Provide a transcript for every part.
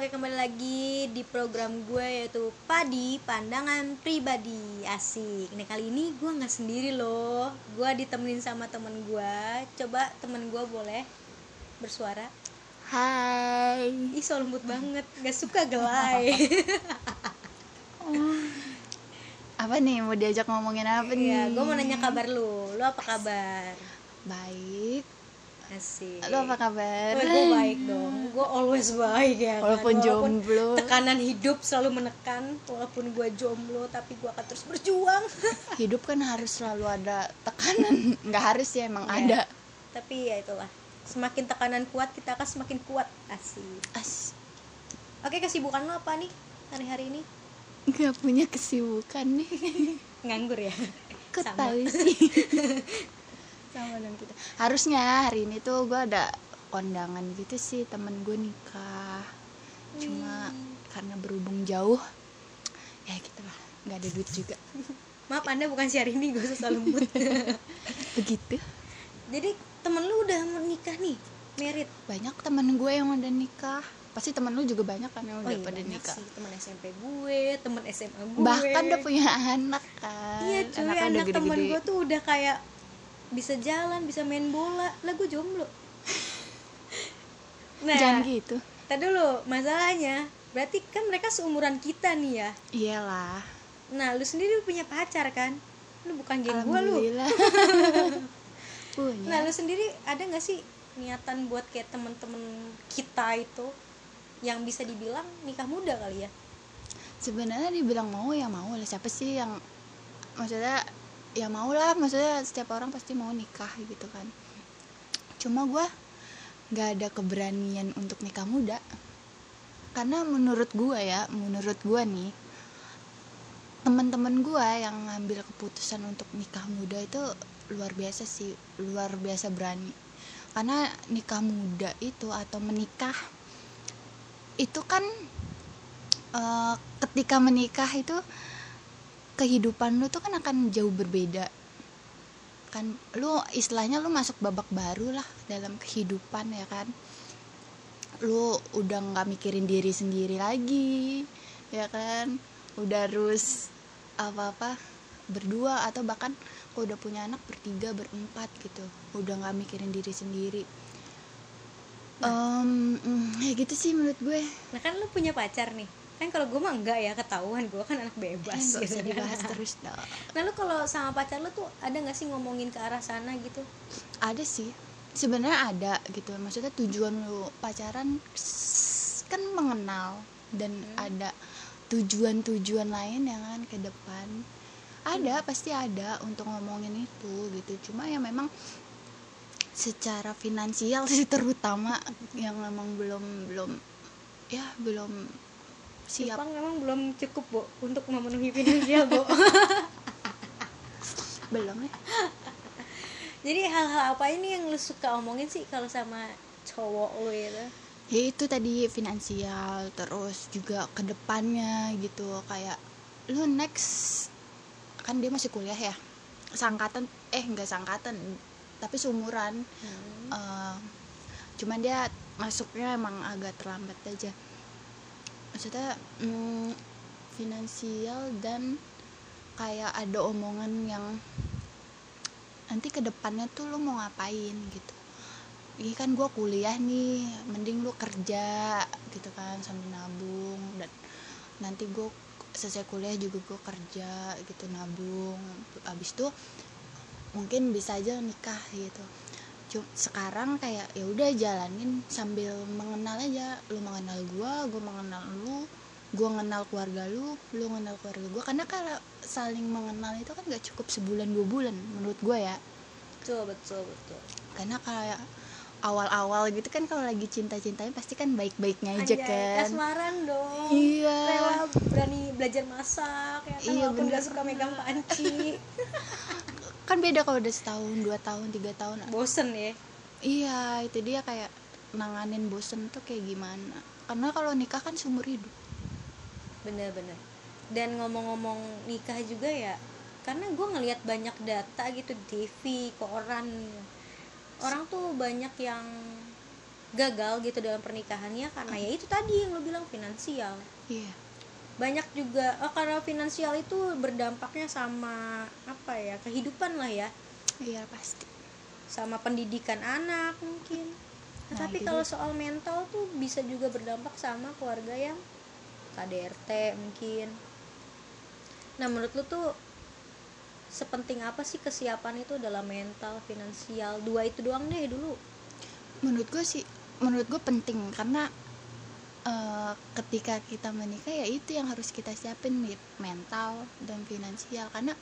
Oke kembali lagi di program gue yaitu Padi Pandangan Pribadi. Asik. Nah kali ini gue nggak sendiri loh. Gue ditemenin sama temen gue. Coba temen gue boleh bersuara. Hai. Ih so lembut banget. Gak suka gelai. Apa nih? Mau diajak ngomongin apa nih? Iya gue mau nanya kabar lu. Lu apa kabar? Baik. Asik Lo apa kabar? gue baik dong Gue always baik ya kan? Walaupun jomblo. Tekanan hidup selalu menekan Walaupun gue jomblo Tapi gue akan terus berjuang Hidup kan harus selalu ada tekanan. Nggak harus ya emang Iya. ada. tapi ya itulah semakin tekanan kuat kita akan semakin kuat asik As oke kesibukan lo apa nih hari-hari ini nggak punya kesibukan nih. nganggur ya Kok tahu sih? Sama dong kita. Harusnya hari ini tuh gue ada kondangan gitu sih temen gue nikah. Cuma karena berhubung jauh, ya gitu lah. Nggak ada duit juga. maaf anda bukan Syahrini gue usah lembut Begitu. jadi temen lu udah menikah nih merit banyak temen gue yang udah nikah pasti temen lu juga banyak kan yang udah pada Oh iya, banyak nikah sih temen SMP gue temen SMA gue bahkan udah punya anak kan iya cuy Anaknya anak udah temen gue tuh udah kayak bisa jalan bisa main bola. Lah gue jomblo. Nah jangan gitu. tadi dulu masalahnya berarti kan mereka seumuran kita nih ya? Iyalah. Nah, lu sendiri punya pacar kan? Lu bukan geng gua lu. alhamdulillah. Punya. Nah, lu sendiri ada nggak sih niatan buat kayak temen-temen kita itu yang bisa dibilang nikah muda kali ya? sebenarnya dibilang mau ya mau lah. Siapa sih yang maksudnya ya mau lah maksudnya setiap orang pasti mau nikah gitu kan. Cuma gue nggak ada keberanian untuk nikah muda. Karena menurut gue ya menurut gue nih teman-teman gue yang ngambil keputusan untuk nikah muda itu luar biasa sih luar biasa berani. Karena nikah muda itu atau menikah itu kan eh, ketika menikah itu kehidupan lu tuh kan akan jauh berbeda. Kan lu istilahnya lu masuk babak baru lah dalam kehidupan ya kan? Lu udah nggak mikirin diri sendiri lagi ya kan? Udah harus apa apa berdua atau bahkan kalau udah punya anak bertiga berempat gitu. Udah nggak mikirin diri sendiri. Em, mm, ya gitu sih menurut gue. Nah, kan lu punya pacar nih. Kan kalau gue mah enggak ya, ketahuan. Gue kan anak bebas nggak gitu kan. dibahas terus dong Nah, lu kalau sama pacar lu tuh ada nggak sih ngomongin ke arah sana gitu? ada sih. Sebenarnya ada gitu. Maksudnya tujuan lu pacaran kan mengenal dan ada tujuan-tujuan lain yang kan ke depan. Ada pasti ada untuk ngomongin itu gitu. Cuma ya memang secara finansial sih terutama yang memang belum belum ya belum siap. Jepang memang belum cukup, Bu, untuk memenuhi finansial, Bu. belum ya. Jadi hal-hal apa ini yang lu suka omongin sih kalau sama cowok lu itu? ya itu tadi finansial terus juga ke depannya gitu. Kayak lu next kan dia masih kuliah ya? Sangkatan eh enggak sangkatan tapi seumuran. Eh, cuman dia masuknya emang agak terlambat aja maksudnya mm, finansial dan kayak ada omongan yang nanti ke depannya tuh lu mau ngapain gitu. Ini kan gue kuliah nih mending lu kerja gitu kan sambil nabung dan nanti gue selesai kuliah juga gue kerja gitu nabung. Abis itu mungkin bisa aja nikah gitu Cuma sekarang kayak ya udah jalanin sambil mengenal aja lu mengenal gue gue mengenal lu gue mengenal keluarga lu lu mengenal keluarga gue karena kalau saling mengenal itu kan gak cukup sebulan dua bulan menurut gue ya Betul, betul, betul. karena kayak awal-awal gitu kan kalau lagi cinta-cintanya pasti kan baik-baiknya aja Anjay, kan kasmaran dong. iya Rela berani belajar masak ya kan Iya, walaupun bener. gak suka megang panci. kan beda kalau udah setahun dua tahun tiga tahun. Bosen ya. iya itu dia kayak nanganin bosen tuh kayak gimana. Karena kalau nikah kan seumur hidup. Bener-bener dan ngomong-ngomong nikah juga ya karena gue ngelihat banyak data gitu di TV koran. Orang tuh banyak yang gagal gitu dalam pernikahannya karena ya itu tadi yang lo bilang finansial. Iya banyak juga. Oh, karena finansial itu berdampaknya sama apa ya? Kehidupan lah ya. Iya pasti. Sama pendidikan anak mungkin. Nah, tapi kalau soal mental tuh bisa juga berdampak sama keluarga yang KDRT mungkin. Nah menurut lu tuh sepenting apa sih kesiapan itu dalam mental finansial? Dua itu doang deh dulu. Menurut gue sih menurut gue penting. Karena eh, ketika kita menikah ya itu yang harus kita siapin mental dan finansial. Karena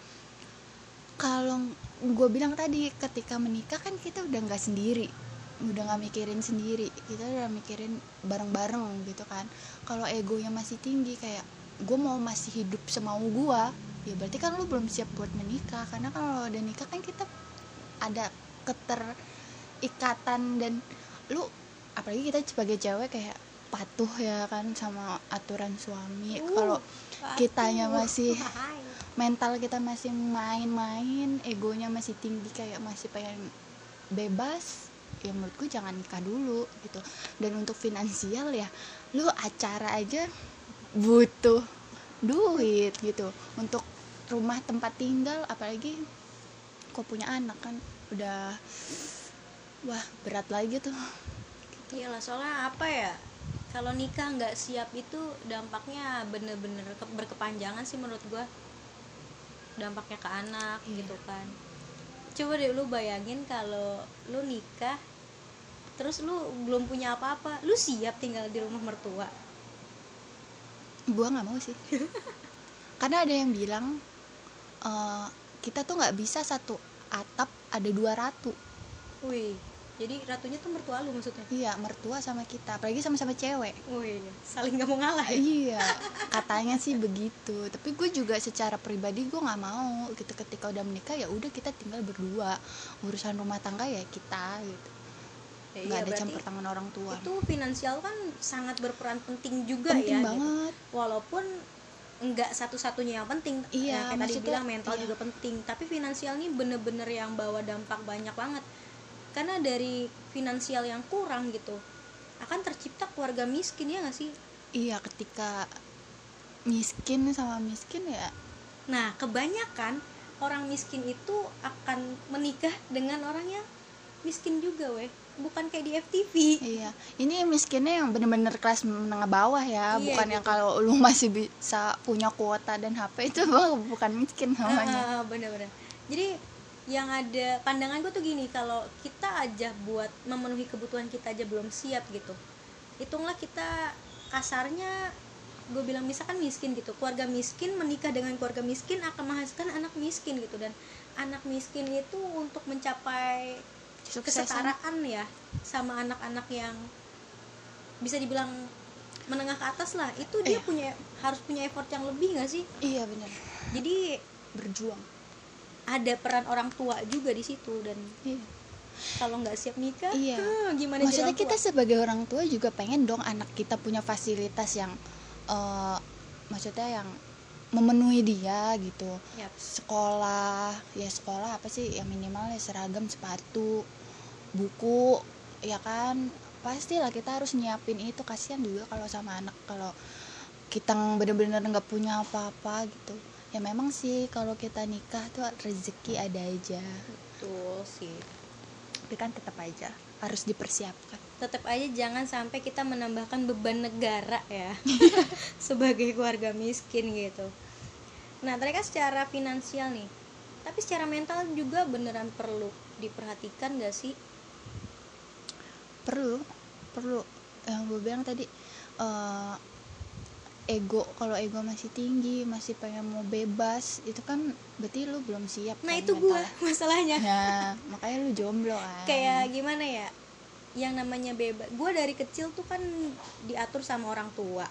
kalau gue bilang tadi ketika menikah kan kita udah nggak sendiri udah nggak mikirin sendiri. Kita udah mikirin bareng-bareng gitu kan. Kalau egonya masih tinggi kayak gue mau masih hidup semau gue ya berarti kan lu belum siap buat menikah. Karena kalau udah nikah kan kita ada keterikatan dan lu apalagi kita sebagai cewek kayak patuh ya kan sama aturan suami. Uh, kalau kitanya masih mental kita masih main-main egonya masih tinggi kayak masih pengen bebas ya menurutku jangan nikah dulu gitu. Dan untuk finansial ya lu acara aja butuh duit gitu. Untuk rumah tempat tinggal apalagi kok punya anak kan udah wah berat lagi tuh. Iyalah soalnya apa ya kalau nikah nggak siap itu dampaknya bener-bener ke- berkepanjangan sih menurut gua. Dampaknya ke anak Iya. gitu kan. Coba deh lu bayangin kalau lu nikah terus lu belum punya apa-apa lu siap tinggal di rumah mertua? Gua nggak mau sih. Karena ada yang bilang eh, kita tuh nggak bisa satu atap ada dua ratu. Wih jadi ratunya tuh mertua lu maksudnya? Iya mertua sama kita apalagi sama-sama cewek. Wih saling nggak mau ngalah ya? Iya katanya sih begitu. Tapi gue juga secara pribadi gue nggak mau. Gitu ketika udah menikah ya udah kita tinggal berdua. Urusan rumah tangga ya kita gitu. Ya nggak iya, ada campur tangan orang tua. itu finansial kan sangat berperan penting juga penting ya gitu. banget. Walaupun enggak satu-satunya yang penting. Iya, Eh, kayak tadi bilang mental iya. juga penting. Tapi finansial ini bener-bener yang bawa dampak banyak banget karena dari finansial yang kurang gitu akan tercipta keluarga miskin ya nggak sih? Iya ketika miskin sama miskin ya. Nah kebanyakan orang miskin itu akan menikah dengan orang yang miskin juga weh bukan kayak di FTV iya ini miskinnya yang bener-bener kelas menengah bawah ya. Iya, bukan yang gitu. kalau lu masih bisa punya kuota dan HP itu bukan miskin namanya. Ah, bener-bener. Jadi yang ada pandangan gue tuh gini kalau kita aja buat memenuhi kebutuhan kita aja belum siap gitu hitunglah kita kasarnya gue bilang misalkan miskin gitu keluarga miskin menikah dengan keluarga miskin akan menghasilkan anak miskin gitu dan anak miskin itu untuk mencapai Suksesan. kesetaraan ya sama anak-anak yang bisa dibilang menengah ke atas lah itu dia Iya. punya harus punya effort yang lebih gak sih iya bener jadi berjuang ada peran orang tua juga di situ dan iya kalau nggak siap nikah Iya. hmm, gimana maksudnya kita tua? sebagai orang tua juga pengen dong anak kita punya fasilitas yang eh, maksudnya yang memenuhi dia gitu Yap. sekolah ya sekolah apa sih yang minimal ya seragam sepatu buku ya kan pastilah kita harus nyiapin itu kasihan juga kalau sama anak kalau kita bener-bener nggak punya apa-apa gitu ya memang sih kalau kita nikah tuh rezeki ada aja. Betul sih. Tapi kan tetap aja harus dipersiapkan. Tetap aja jangan sampai kita menambahkan beban negara ya sebagai keluarga miskin gitu. Nah tadi kan secara finansial nih tapi secara mental juga beneran perlu diperhatikan gak sih? Perlu perlu. Yang gue bilang tadi eh, ego kalau ego masih tinggi masih pengen mau bebas itu kan berarti lu belum siap nah kan itu gua mental. masalahnya. Ya makanya lu jomblo kan. Kayak gimana ya yang namanya bebas gue dari kecil tuh kan diatur sama orang tua.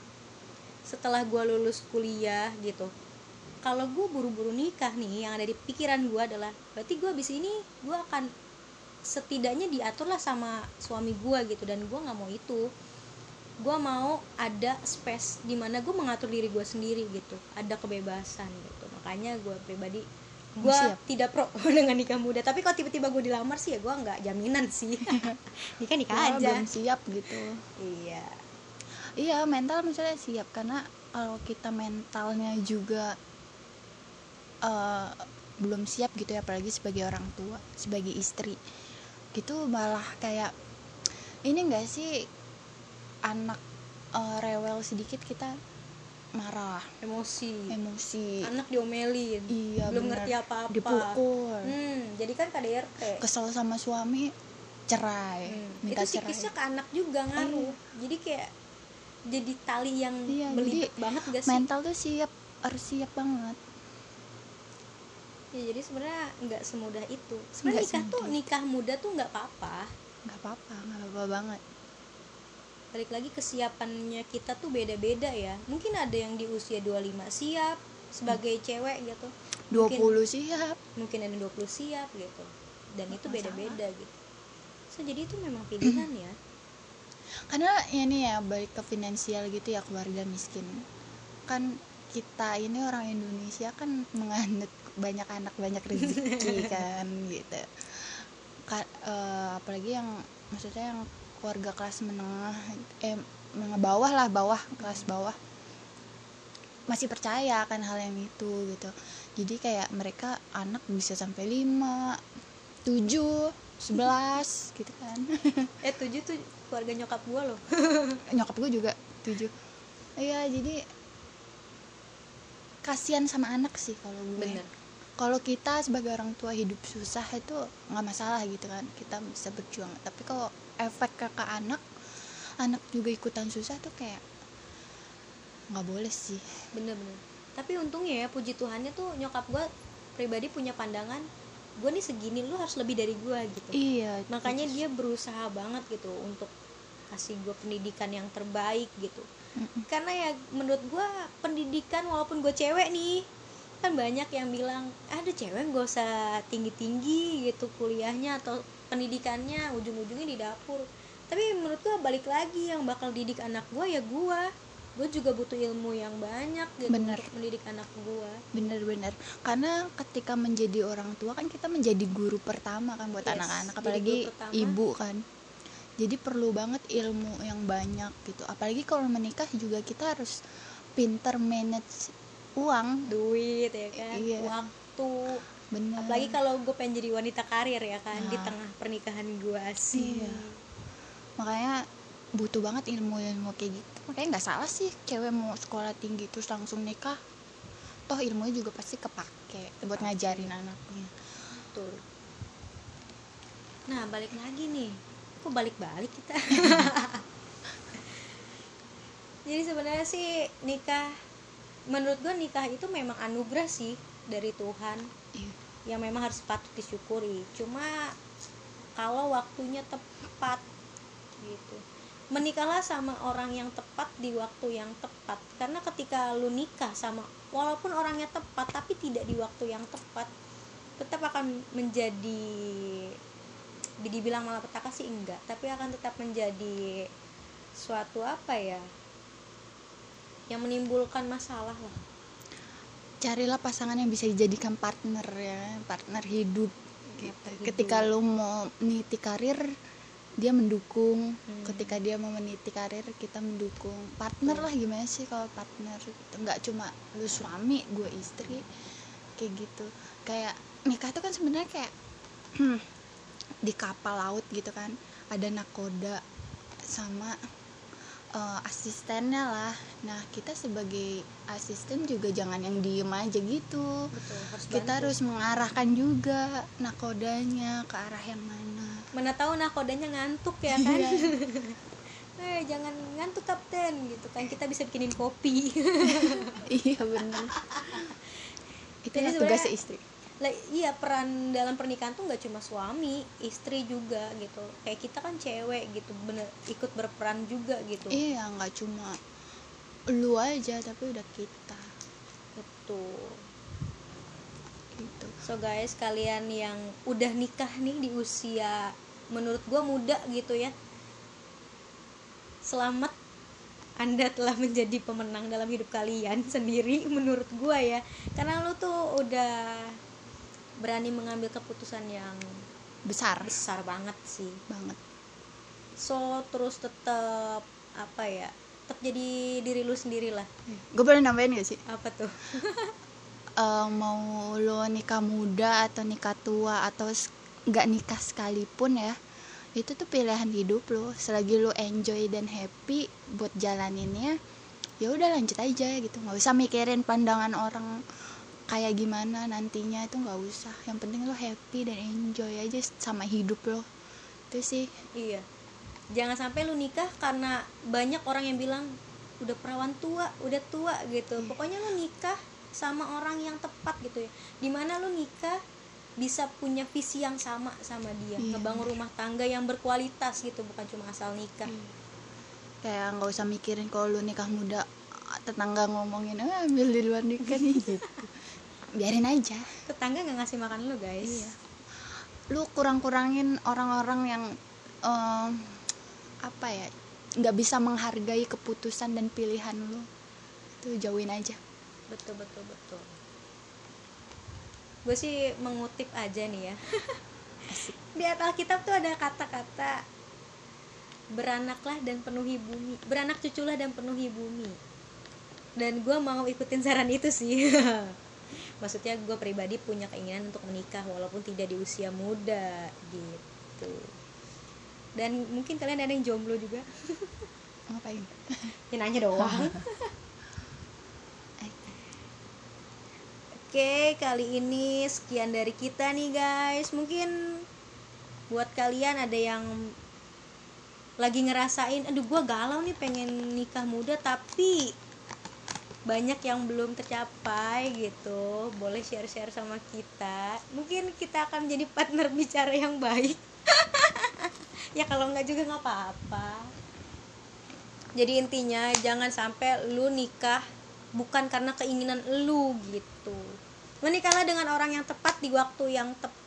Setelah gue lulus kuliah gitu kalau gue buru-buru nikah nih yang ada di pikiran gue adalah berarti gue abis ini gue akan setidaknya diatur lah sama suami gue gitu dan gue nggak mau itu gue mau ada space di mana gue mengatur diri gue sendiri gitu. Ada kebebasan gitu. Makanya gue pribadi gue tidak pro dengan nikah muda. Tapi kalau tiba-tiba gue dilamar sih ya gue nggak jaminan sih. Nikah nikah Wah, aja. belum siap gitu. Iya. Iya mental misalnya siap. Karena kalau kita mentalnya juga eh, belum siap gitu ya apalagi sebagai orang tua sebagai istri. Gitu malah kayak ini enggak sih anak eh, rewel sedikit kita marah. Emosi. Emosi. Anak diomelin. Iya belum bener. ngerti apa-apa. Dipukul. Hmm, jadi kan KDRT kesel sama suami cerai. Hmm, minta itu cerai. ke anak juga ngaruh. Jadi kayak jadi tali yang Iya, belibet banget gak sih? mental tuh siap harus siap banget. Ya, jadi sebenarnya nggak semudah itu. Sebenarnya nikah tuh semudah nikah muda tuh nggak apa-apa. Nggak apa-apa nggak apa-apa banget balik lagi kesiapannya kita tuh beda-beda ya. Mungkin ada yang di usia 25 siap sebagai cewek gitu. 20 Mungkin- siap. Mungkin ada yang 20 siap gitu. Dan itu beda-beda gitu. So, jadi itu memang pilihan ya. Karena ini ya balik ke finansial gitu ya keluarga miskin. Kan kita ini orang Indonesia kan menganut banyak anak banyak rezeki kan gitu. Ka- eh, apalagi yang maksudnya yang keluarga kelas menengah eh menengah bawah lah bawah kelas bawah. Masih percaya akan hal yang itu gitu. Jadi kayak mereka anak bisa sampai 5 7 11 gitu kan. Eh tujuh tuh keluarga nyokap gua loh. Nyokap gue juga tujuh. Iya jadi kasihan sama anak sih kalau gue. Bener. Kalau kita sebagai orang tua hidup susah itu nggak masalah gitu kan kita bisa berjuang. Tapi kalau efek ke, ke anak anak juga ikutan susah tuh kayak nggak boleh sih. Bener-bener. Tapi untungnya ya puji Tuhannya tuh nyokap gua pribadi punya pandangan gue nih segini lu harus lebih dari gua gitu. Iya makanya dia berusaha banget gitu untuk kasih gue pendidikan yang terbaik gitu. Mm-mm. karena ya menurut gue pendidikan walaupun gue cewek nih kan banyak yang bilang ada cewek gak usah tinggi tinggi gitu kuliahnya atau pendidikannya ujung-ujungnya di dapur. Tapi menurut gue balik lagi yang bakal didik anak gue ya gue gue juga butuh ilmu yang banyak gitu Bener. untuk mendidik anak gue bener-bener karena ketika menjadi orang tua kan kita menjadi guru pertama kan buat Yes, anak-anak jadi apalagi ibu kan. Jadi perlu banget ilmu yang banyak gitu. Apalagi kalau menikah juga kita harus pinter manage uang. Duit ya kan Iya. waktu bener apalagi kalau gue pengen jadi wanita karir ya kan di Nah. tengah pernikahan gue sih Iya. makanya butuh banget ilmu-ilmu kayak gitu makanya nggak salah sih cewek mau sekolah tinggi terus langsung nikah toh ilmunya juga pasti kepake buat ngajarin anaknya Betul. Nah, balik lagi nih. Kok balik-balik kita? Jadi sebenarnya sih nikah menurut gue nikah itu memang anugerah sih dari Tuhan Iya. yang memang harus patut disyukuri. Cuma kalau waktunya tepat gitu. Menikahlah sama orang yang tepat di waktu yang tepat. Karena ketika lu nikah sama walaupun orangnya tepat tapi tidak di waktu yang tepat, tetap akan menjadi dibilang malapetaka sih enggak tapi akan tetap menjadi suatu apa ya yang menimbulkan masalah lah carilah pasangan yang bisa dijadikan partner ya partner hidup gitu. Partner hidup. ketika lu mau meniti karir dia mendukung Hmm. ketika dia mau meniti karir kita mendukung partner lah gimana sih kalau partner gitu nggak cuma lu suami gue istri kayak gitu kayak nikah itu kan sebenarnya kayak di kapal laut gitu kan ada nakoda sama eh, asistennya lah. Nah kita sebagai asisten juga jangan yang diem aja gitu. Betul harus kita bantu. harus mengarahkan juga nakodanya ke arah yang mana. Mana tahu nakodanya ngantuk ya kan? Iya. eh jangan ngantuk kapten gitu kan. Kita bisa bikinin kopi. Iya benar Jadi tugas istri lah iya peran dalam pernikahan tuh nggak cuma suami istri juga gitu. Kayak kita kan cewek gitu bener ikut berperan juga gitu. Iya nggak cuma lu aja tapi udah kita. Betul. Gitu. So guys, kalian yang udah nikah nih di usia menurut gue muda gitu ya. Selamat. Anda telah menjadi pemenang dalam hidup kalian sendiri menurut gue ya. Karena lu tuh udah berani mengambil keputusan yang besar. Besar banget sih. Banget. So terus tetap apa ya tetap jadi diri lu sendiri lah gue boleh nambahin gak sih? Apa tuh? Eh, mau lo nikah muda atau nikah tua atau nggak nikah sekalipun ya itu tuh pilihan hidup lo. Selagi lo enjoy dan happy buat jalaninnya ya udah lanjut aja gitu. Nggak usah mikirin pandangan orang kayak gimana nantinya itu nggak usah. Yang penting lo happy dan enjoy aja sama hidup lo. Itu sih. Iya. Jangan sampai lu nikah karena banyak orang yang bilang udah perawan tua udah tua gitu. Pokoknya lu nikah sama orang yang tepat gitu ya. Di mana lu nikah bisa punya visi yang sama sama dia. Iya. ngebangun rumah tangga yang berkualitas gitu. Bukan cuma asal nikah. Kayak nggak usah mikirin kalau lu nikah muda tetangga ngomongin ah ambil di luar nikah nih gitu biarin aja. Tetangga nggak ngasih makan lu guys. Iya. lu kurang-kurangin orang-orang yang em, apa ya nggak bisa menghargai keputusan dan pilihan lu. Itu jauhin aja. Betul betul betul. Gue sih mengutip aja nih ya. Di atas kitab tuh ada kata-kata beranaklah dan penuhi bumi beranak cuculah dan penuhi bumi. Dan gue mau ikutin saran itu sih maksudnya gue pribadi punya keinginan untuk menikah walaupun tidak di usia muda gitu. Dan mungkin kalian ada yang jomblo juga? Ngapain? Ya nanya doang. Oke, kali ini sekian dari kita nih guys. Mungkin buat kalian ada yang lagi ngerasain, aduh gua galau nih pengen nikah muda tapi banyak yang belum tercapai gitu. Boleh share-share sama kita. Mungkin kita akan menjadi partner bicara yang baik. ya kalau nggak juga nggak apa-apa. Jadi intinya jangan sampai lu nikah bukan karena keinginan lu gitu. Menikahlah dengan orang yang tepat di waktu yang tepat